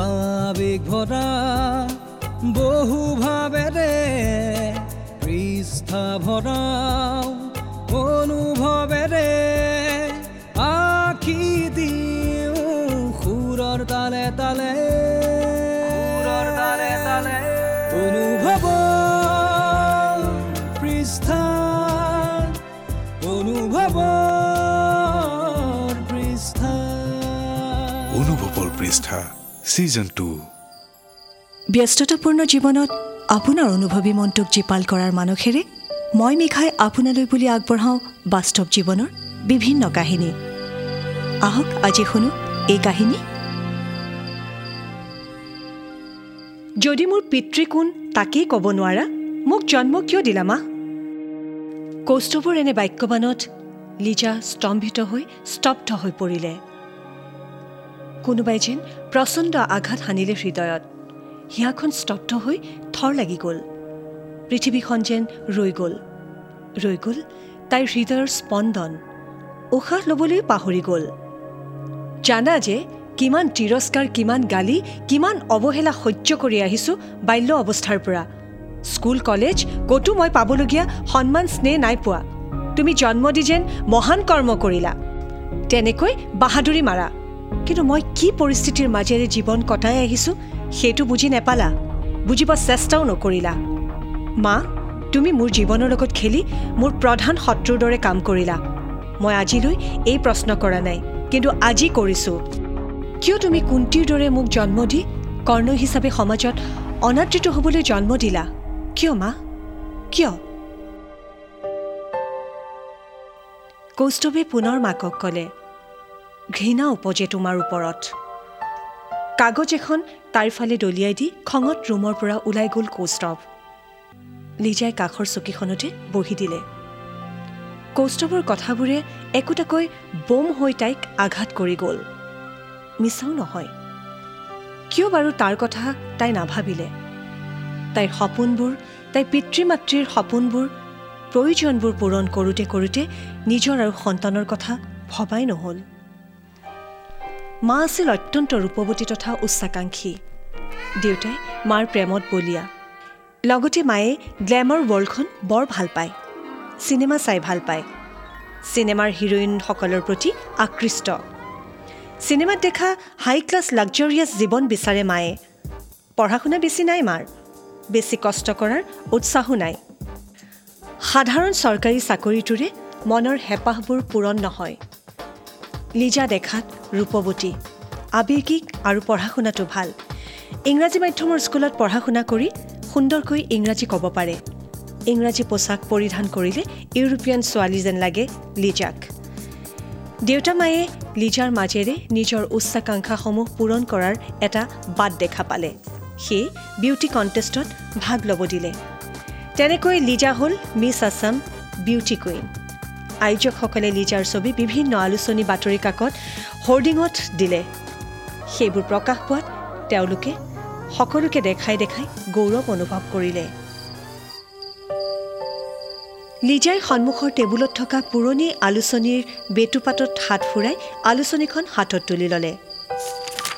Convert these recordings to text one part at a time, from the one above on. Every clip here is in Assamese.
আবেগ ভৰা বহু ভাবেৰে পৃষ্ঠা ভৰাও অনুভৱেৰে আখি দিওঁ সুৰৰ তালে তালে। সুৰৰ তালে তালে। অনুভৱ পৃষ্ঠা অনুভৱ পৃষ্ঠা। অনুভৱৰ পৃষ্ঠা। ছিজন টু ব্যস্ততাপূৰ্ণ জীৱনত আপোনাৰ অনুভৱী মনটোক জীপাল কৰাৰ মানসেৰে মই মিখাই আপোনালৈ বুলি আগবঢ়াওঁ বাস্তৱ জীৱনৰ বিভিন্ন কাহিনী। আহক আজি শুনো এই কাহিনী। যদি মোৰ পিতৃ কোন তাকেই ক'ব নোৱাৰা মোক জন্ম কিয় দিলা মা? কৌস্তভৰ এনে বাক্যবানত লিজা স্তম্ভিত হৈ স্তব্ধ হৈ পৰিলে। কোনোবাই যেন প্ৰচণ্ড আঘাত সানিলে হৃদয়ত। হিয়াখন স্তব্ধ হৈ থৰ লাগি গ'ল। পৃথিৱীখন যেন ৰৈ গ'ল। ৰৈ গ'ল তাইৰ হৃদয়ৰ স্পন্দন। উশাহ ল'বলৈ পাহৰি গ'ল। জানা যে কিমান তিৰস্কাৰ কিমান গালি কিমান অৱহেলা সহ্য কৰি আহিছোঁ বাল্য অৱস্থাৰ পৰা। স্কুল কলেজ ক'তো মই পাবলগীয়া সন্মান স্নেহ নাই পোৱা। তুমি জন্ম দি যেন মহান কৰ্ম কৰিলা। তেনেকৈ বাহাদুৰি মাৰা। কিন্তু মই কি পৰিস্থিতিৰ মাজেৰে জীৱন কটাই আহিছোঁ সেইটো বুজি নেপালা। বুজিব চেষ্টাও নকৰিলা। মা তুমি মোৰ জীৱনৰ লগত খেলি মোৰ প্ৰধান শত্ৰুৰ দৰে কাম কৰিলা। মই আজিলৈ এই প্ৰশ্ন কৰা নাই কিন্তু আজি কৰিছোঁ। কিয় তুমি কুন্তীৰ দৰে মোক জন্ম দি কৰ্ণ হিচাপে সমাজত অনাদৃত হ'বলৈ জন্ম দিলা? কিয় মা? কিয়? কৌস্তৱে পুনৰ মাকক ক'লে ঘৃণা উপজে তোমাৰ ওপৰত। কাগজ এখন তাইৰ ফালে দলিয়াই দি খঙত ৰুমৰ পৰা ওলাই গ'ল কৌস্তৱ লিজাই কাষৰ চকীখনতে বহি দিলে। কৌস্তৱৰ কথাবোৰে একোটাকৈ বোম হৈ তাইক আঘাত কৰি গ'ল। মিছাও নহয়। কিয় বাৰু তাৰ কথা তাই নাভাবিলে? তাইৰ সপোনবোৰ তাইৰ পিতৃ মাতৃৰ সপোনবোৰ প্ৰয়োজনবোৰ পূৰণ কৰোঁতে কৰোঁতে নিজৰ আৰু সন্তানৰ কথা ভবাই নহ'ল। মা আছিল অত্যন্ত ৰূপৱতী তথা উচ্চাকাংক্ষী। দেউতাই মাৰ প্ৰেমত বলীয়া। লগতে মায়ে গ্লেমাৰ ৱৰ্ল্ডখন বৰ ভাল পায়। চিনেমা চাই ভাল পায়। চিনেমাৰ হিৰইনসকলৰ প্ৰতি আকৃষ্ট। চিনেমাত দেখা হাই ক্লাছ লাক্সাৰিয়াছ জীৱন বিচাৰে মায়ে। পঢ়া শুনা বেছি নাই মাৰ। বেছি কষ্ট কৰাৰ উৎসাহো নাই। সাধাৰণ চৰকাৰী চাকৰিটোৰে মনৰ হেঁপাহবোৰ পূৰণ নহয়। লিজা দেখাত ৰূপৱতী আৱেগিক আৰু পঢ়া শুনাটো ভাল। ইংৰাজী মাধ্যমৰ স্কুলত পঢ়া শুনা কৰি সুন্দৰকৈ ইংৰাজী ক'ব পাৰে। ইংৰাজী পোছাক পৰিধান কৰিলে ইউৰোপীয়ান ছোৱালী যেন লাগে লিজাক। দেউতা মায়ে লিজাৰ মাজেৰে নিজৰ উচ্চাকাংক্ষাসমূহ পূৰণ কৰাৰ এটা বাট দেখা পালে। সেয়ে বিউটি কণ্টেষ্টত ভাগ ল'ব দিলে। তেনেকৈ লিজা হ'ল মিছ আছাম বিউটি কুইন। আয়োজকসকলে লিজাৰ ছবি বিভিন্ন আলোচনী বাতৰি কাকত হৰ্ডিঙত দিলে। সেইবোৰ প্ৰকাশ পোৱাত তেওঁলোকে সকলোকে দেখাই দেখাই গৌৰৱ অনুভৱ কৰিলে। লিজাই সন্মুখৰ টেবুলত থকা পুৰণি আলোচনীৰ বেটুপাতত হাত ফুৰাই আলোচনীখন হাতত তুলি ল'লে।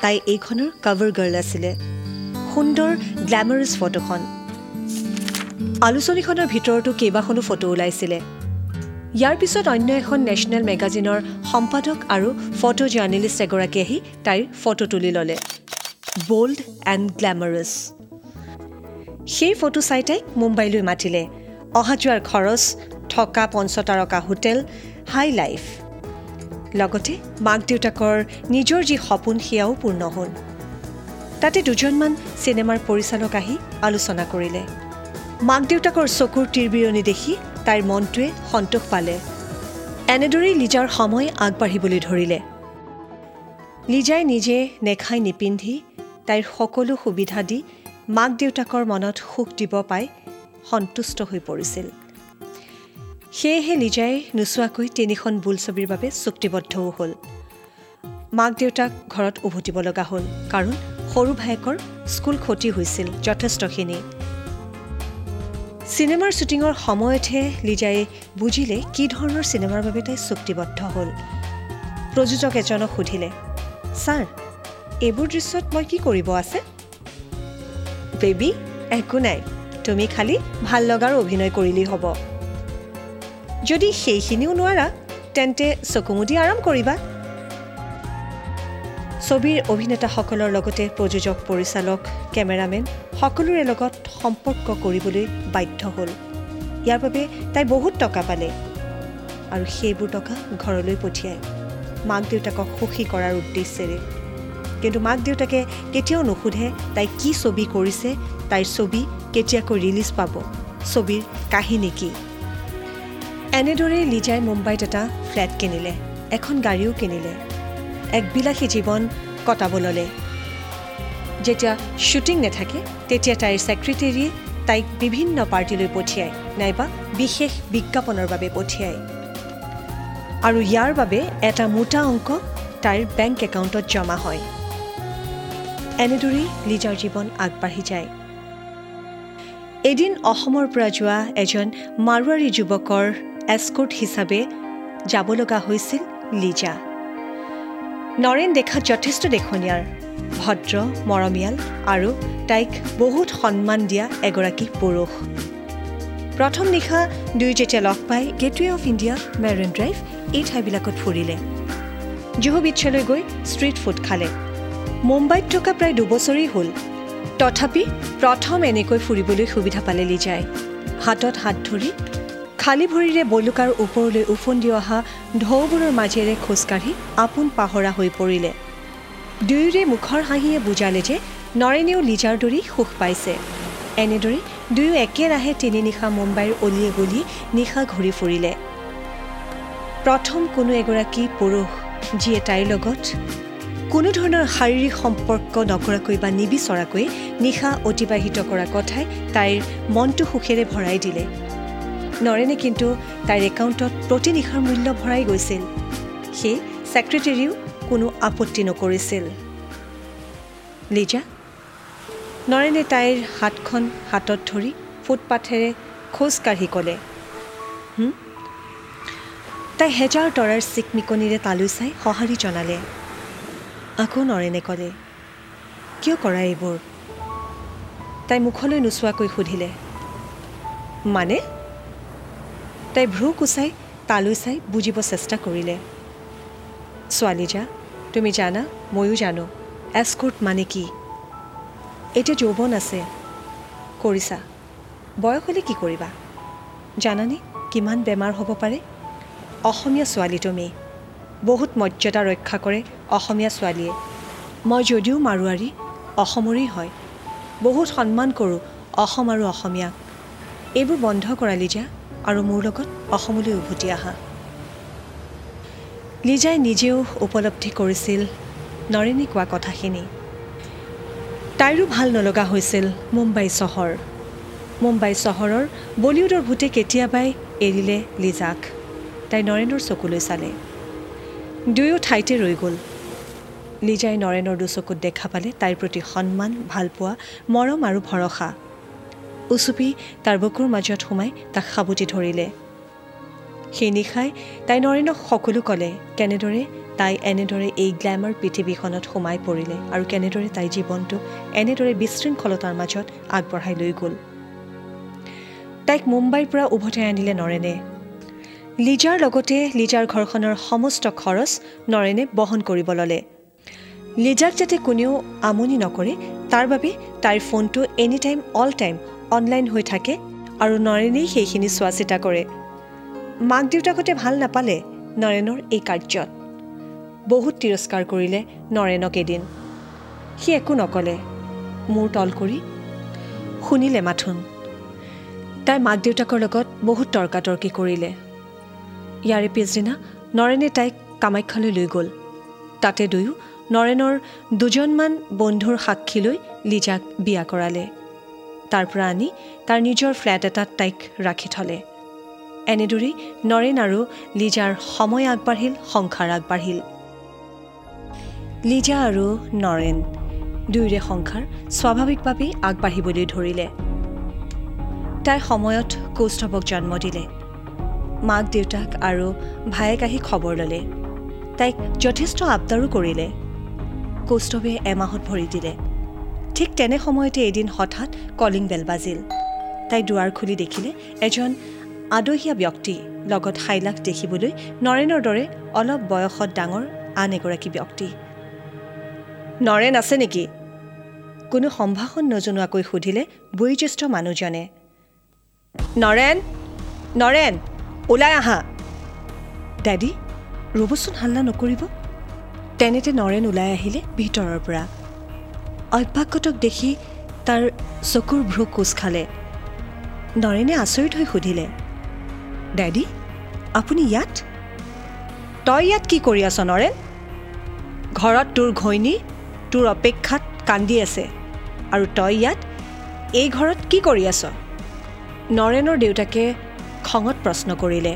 তাই এইখনৰ কাভাৰ গাৰ্ল আছিলে। সুন্দৰ গ্লেমাৰাছ ফটোখন আলোচনীখনৰ ভিতৰতো কেইবাখনো ফটো ওলাইছিলে। ইয়াৰ পিছত অন্য এখন নেশ্যনেল মেগাজিনৰ সম্পাদক আৰু ফটো জাৰ্নেলিষ্ট এগৰাকী আহি তাইৰ ফটো তুলি ল'লে। বল্ড এণ্ড গ্লেমাৰাছ সেই ফটো চাই তাইক মুম্বাইলৈ মাতিলে। অহা যোৱাৰ খৰচ থকা পঞ্চতাৰকা হোটেল হাই লাইফ লগতে মাক দেউতাকৰ নিজৰ যি সপোন সেয়াও পূৰ্ণ হ'ল। তাতে দুজনমান চিনেমাৰ পৰিচালক আহি আলোচনা কৰিলে। মাক দেউতাকৰ চকুৰ তিৰবিৰণি দেখি তাইৰ মনটোৱে সন্তোষ পালে। এনেদৰেই লিজাৰ সময় আগবাঢ়িবলৈ ধৰিলে। লিজাই নিজে নেখাই নিপিন্ধি তাইৰ সকলো সুবিধা দি মাক দেউতাকৰ মনত সুখ দিব পাই সন্তুষ্ট হৈ পৰিছিল। সেয়েহে লিজাই নোচোৱাকৈ তিনিখন বোলছবিৰ বাবে চুক্তিবদ্ধও হ'ল। মাক দেউতাক ঘৰত উভতিব লগা হ'ল কাৰণ সৰু ভায়েকৰ স্কুল ক্ষতি হৈছিল যথেষ্টখিনি। চিনেমাৰ শ্বুটিঙৰ সময়তহে লিজাই বুজিলে কি ধৰণৰ চিনেমাৰ বাবে তাই চুক্তিবদ্ধ হ'ল। প্ৰযোজক এজনক সুধিলে ছাৰ এইবোৰ দৃশ্যত মই কি কৰিব আছে? বেবী একো নাই। তুমি খালি ভাল লগাৰ অভিনয় কৰিলেই হ'ব। যদি সেইখিনিও নোৱাৰা তেন্তে চকুমুদি আৰাম কৰিবা। ছবিৰ অভিনেতাসকলৰ লগতে প্ৰযোজক পৰিচালক কেমেৰামেন সকলোৰে লগত সম্পৰ্ক কৰিবলৈ বাধ্য হ'ল। ইয়াৰ বাবে তাই বহুত টকা পালে আৰু সেইবোৰ টকা ঘৰলৈ পঠিয়ায়। মাক দেউতাকক সুখী কৰাৰ উদ্দেশ্যেৰে। কিন্তু মাক দেউতাকে কেতিয়াও নুসুধে তাই কি ছবি কৰিছে তাইৰ ছবি কেতিয়াকৈ ৰিলিজ পাব ছবিৰ কাহিনী কি। এনেদৰেই লিজাই মুম্বাইত এটা ফ্লেট কিনিলে এখন গাড়ীও কিনিলে। এক বিলাসী জীৱন কটাব ল'লে যেতিয়া শ্বুটিং নাথাকে তেতিয়া তাইৰ ছেক্ৰেটেৰীয়ে তাইক বিভিন্ন পাৰ্টিলৈ পঠিয়ায় নাইবা বিশেষ বিজ্ঞাপনৰ বাবে পঠিয়ায়। আৰু ইয়াৰ বাবে এটা মোটা অংক তাইৰ বেংক একাউণ্টত জমা হয়। এনেদৰেই লিজাৰ জীৱন আগবাঢ়ি যায়। এদিন অসমৰ পৰা যোৱা এজন মাৰোৱাৰী যুৱকৰ এস্কৰ্ট হিচাপে যাব লগা হৈছিল লিজা। নৰেন দেখাত যথেষ্ট দেখনীয়াৰ ভদ্ৰ মৰমীয়াল আৰু তাইক বহুত সন্মান দিয়া এগৰাকী পুৰুষ। প্ৰথম নিশা দুয়ো যেতিয়া লগ পাই Gateway of India Marine Drive এই ঠাইবিলাকত ফুৰিলে। জুহু বিচ্ছলৈ গৈ ষ্ট্ৰীট ফুড খালে। মুম্বাইত থকা প্ৰায় দুবছৰেই হ'ল। তথাপি প্ৰথম এনেকৈ ফুৰিবলৈ সুবিধা পালে লিজাই হাতত হাত ধৰি খালী ভৰিৰে বলুকাৰ ওপৰলৈ উফন্দি অহা ঢৌবোৰৰ মাজেৰে খোজকাঢ়ি আপোন পাহৰা হৈ পৰিলে। দুয়োৰে মুখৰ হাঁহিয়ে বুজালে যে নৰেনেও লিজাৰ দৰেই সুখ পাইছে। এনেদৰে দুয়ো একেৰাহে তিনি নিশা মুম্বাইৰ অলিয়ে গলিয়ে নিশা ঘূৰি ফুৰিলে। প্ৰথম কোনো এগৰাকী পুৰুষ যিয়ে তাইৰ লগত কোনো ধৰণৰ শাৰীৰিক সম্পৰ্ক নকৰাকৈ বা নিবিচৰাকৈ নিশা অতিবাহিত কৰা কথাই তাইৰ মনটো সুখেৰে ভৰাই দিলে। নৰেনে কিন্তু তাইৰ একাউণ্টত প্ৰতি নিশাৰ মূল্য ভৰাই গৈছিল। সেই ছেক্ৰেটেৰীও কোনো আপত্তি নকৰিছিল। লিজা নৰেনে তাইৰ হাতখন হাতত ধৰি ফুটপাথেৰে খোজকাঢ়ি ক'লে? তাই হেজাৰ তৰাৰ চিকমিকনিৰে তালৈ চাই সঁহাৰি জনালে। আকৌ নৰেনে ক'লে কিয় কৰা এইবোৰ? তাই মুখলৈ নোচোৱাকৈ সুধিলে মানে? তাই ভ্ৰু কুচাই তালৈ চাই বুজিব চেষ্টা কৰিলে। ছোৱালী যা তুমি জানা ময়ো জানো এস্কৰ্ট মানে কি? এতিয়া যৌৱন আছে। কৰিছা। বয়স হ'লে কি কৰিবা? জানানে কিমান বেমাৰ হ'ব পাৰে? অসমীয়া ছোৱালী তুমি। বহুত মৰ্যাদা ৰক্ষা কৰে অসমীয়া ছোৱালীয়ে। মই যদিও মাৰোৱাৰী অসমৰেই হয়। বহুত সন্মান কৰোঁ অসম আৰু অসমীয়াক। এইবোৰ বন্ধ কৰা লিজা আৰু মোৰ লগত অসমলৈ উভতি আহা। লিজাই নিজেও উপলব্ধি কৰিছিল নৰেনে কোৱা কথাখিনি। তাইৰো ভাল নলগা হৈছিল মুম্বাই চহৰ। মুম্বাই চহৰৰ বলিউডৰ ভূতে কেতিয়াবাই এৰিলে লিজাক। তাই নৰেনৰ চকুলৈ চালে। দুয়ো ঠাইতে ৰৈ গ'ল। লিজাই নৰেনৰ দুচকুত দেখা পালে তাইৰ প্ৰতি সন্মান ভালপোৱা মৰম আৰু ভৰসা। উচুপি তাৰ বুকুৰ মাজত সোমাই তাক সাবটি ধৰিলে। সেই নিশাই তাই নৰেনক সকলো ক'লে কেনেদৰে তাই এনেদৰে এই গ্লেমাৰ পৃথিৱীখনত সোমাই পৰিলে আৰু কেনেদৰে তাইৰ জীৱনটো এনেদৰে বিশৃংখলতাৰ মাজত আগবঢ়াই লৈ গ'ল? তাইক মুম্বাইৰ পৰা উভতাই আনিলে নৰেনে। লিজাৰ লগতে লিজাৰ ঘৰখনৰ সমস্ত খৰচ নৰেনে বহন কৰিব ল'লে। লিজাক যাতে কোনেও আমনি নকৰে তাৰ বাবে তাইৰ ফোনটো any time all time online হৈ থাকে আৰু নৰেনেই সেইখিনি চোৱা চিতা কৰে। মাক দেউতাকতে ভাল নাপালে নৰেনৰ এই কাৰ্যত। বহুত তিৰস্কাৰ কৰিলে নৰেনক এদিন। সি একো নক'লে। মূৰ তল কৰি শুনিলে মাথোন। তাই মাক দেউতাকৰ লগত বহুত তৰ্কাতৰ্কি কৰিলে। ইয়াৰে পিছদিনা নৰেনে তাইক কামাখ্যালৈ লৈ গ'ল। তাতে দুয়ো নৰেনৰ দুজনমান বন্ধুৰ সাক্ষী লৈ লিজাক বিয়া কৰালে। তাৰ পৰা আনি তাৰ নিজৰ ফ্লেট এটাত তাইক ৰাখি থ'লে। এনেদৰেই নৰেন আৰু লিজাৰ সময় আগবাঢ়িল সংসাৰ আগবাঢ়িল। লিজা আৰু নৰেন দুয়োৰে সংসাৰ স্বাভাৱিকভাৱেই আগবাঢ়িবলৈ ধৰিলে। তাই সময়ত কৌস্তৱক জন্ম দিলে। মাক দেউতাক আৰু ভায়েক আহি খবৰ ল'লে। তাইক যথেষ্ট আবদাৰো কৰিলে। কৌস্তৱে এমাহত ভৰি দিলে। ঠিক তেনে সময়তে এদিন হঠাৎ কলিং বেল বাজিল। তাই দুৱাৰ খুলি দেখিলে এজন আদহীয়া ব্যক্তি লগত হাইলাখ দেখিবলৈ নৰেনৰ দৰে অলপ বয়সত ডাঙৰ আন এগৰাকী ব্যক্তি। নৰেন আছে নেকি? কোনো সম্ভাষণ নজনোৱাকৈ সুধিলে বয়োজ্যেষ্ঠ মানুহজনে। নৰেন নৰেন ওলাই আহা। ডেডি ৰ'বচোন হাল্লা নকৰিব। তেনেতে নৰেন ওলাই আহিলে ভিতৰৰ পৰা। অভ্যাসগতক দেখি তাৰ চকুৰ ভ্ৰু কোচ খালে। নৰেনে আচৰিত হৈ সুধিলে ডেডি আপুনি ইয়াত? তই ইয়াত কি কৰি আছ নৰেন? ঘৰত তোৰ ঘৈণী তোৰ অপেক্ষাত কান্দি আছে আৰু তই ইয়াত? এই ঘৰত কি কৰি আছ? নৰেনৰ দেউতাকে খঙত প্ৰশ্ন কৰিলে।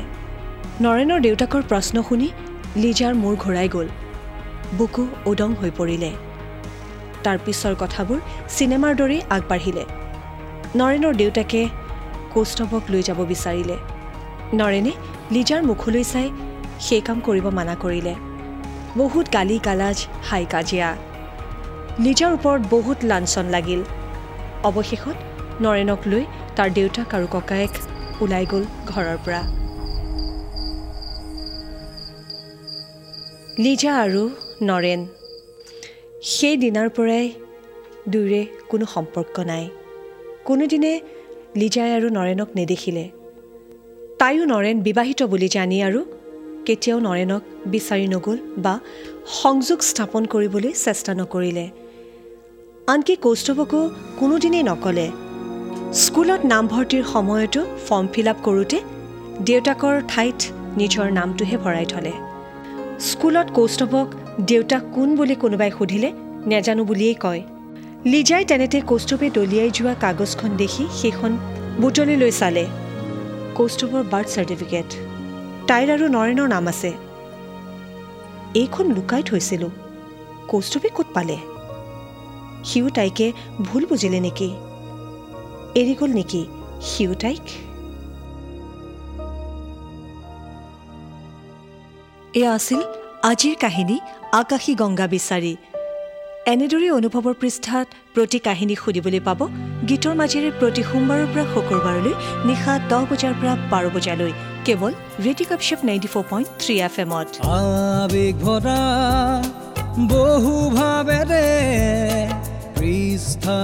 নৰেনৰ দেউতাকৰ প্ৰশ্ন শুনি লিজাৰ মূৰ ঘূৰাই গ'ল। বুকু উদং হৈ পৰিলে। তাৰ পিছৰ কথাবোৰ চিনেমাৰ দৰেই আগবাঢ়িলে। নৰেনৰ দেউতাকে কৌস্তৱক লৈ যাব বিচাৰিলে। নৰেনে লিজাৰ মুখলৈ চাই সেই কাম কৰিব মানা কৰিলে। বহুত গালি গালাজ হাই কাজিয়া। লিজাৰ ওপৰত বহুত লাঞ্চন লাগিল। অৱশেষত নৰেনক লৈ তাৰ দেউতাক আৰু ককায়েক ওলাই গ'ল ঘৰৰ পৰা। লিজা আৰু নৰেন সেই দিনাৰ পৰাই দুয়োৰে কোনো সম্পৰ্ক নাই। কোনোদিনে লিজাই আৰু নৰেনক নেদেখিলে। তাইও নৰেন বিবাহিত বুলি জানি আৰু কেতিয়াও নৰেনক বিচাৰি নগ'ল বা সংযোগ স্থাপন কৰিবলৈ চেষ্টা নকৰিলে। আনকি কৌস্তৱকো কোনোদিনেই নক'লে। স্কুলত নামভৰ্তিৰ সময়তো ফৰ্ম ফিল আপ কৰোঁতে দেউতাকৰ ঠাইত নিজৰ নামটোহে ভৰাই থ'লে। স্কুলত কৌস্তৱক দেউতাক কোন বুলি কোনোবাই সুধিলে নেজানো বুলিয়েই কয়। লিজাই তেনেতে কৌস্তৱে দলিয়াই যোৱা কাগজখন দেখি সেইখন বুটলি লৈ চালে। কৌস্তৱৰ বাৰ্থ চাৰ্টিফিকেট। তাইৰ আৰু নৰেনৰ নাম আছে। এইখন লুকাই থৈছিলোঁ। কৌস্তৱে ক'ত পালে? সিও তাইকে ভুল বুজিলে নেকি? এৰি গ'ল নেকি সিও তাইক? এয়া আছিল আজিৰ কাহিনী আকাশী গংগা বিচাৰি। এনেদৰে অনুভৱৰ পৃষ্ঠাত প্ৰতি কাহিনী সুধিবলৈ পাব গীতৰ মাজেৰে প্ৰতি সোমবাৰৰ পৰা শুকুৰবাৰলৈ নিশা দহ বজাৰ পৰা বাৰ বজালৈ কেৱল radio কাপশ্ব ninety four point three F এমত। আবেগ ভৰা বহু ভাবেৰে পৃষ্ঠা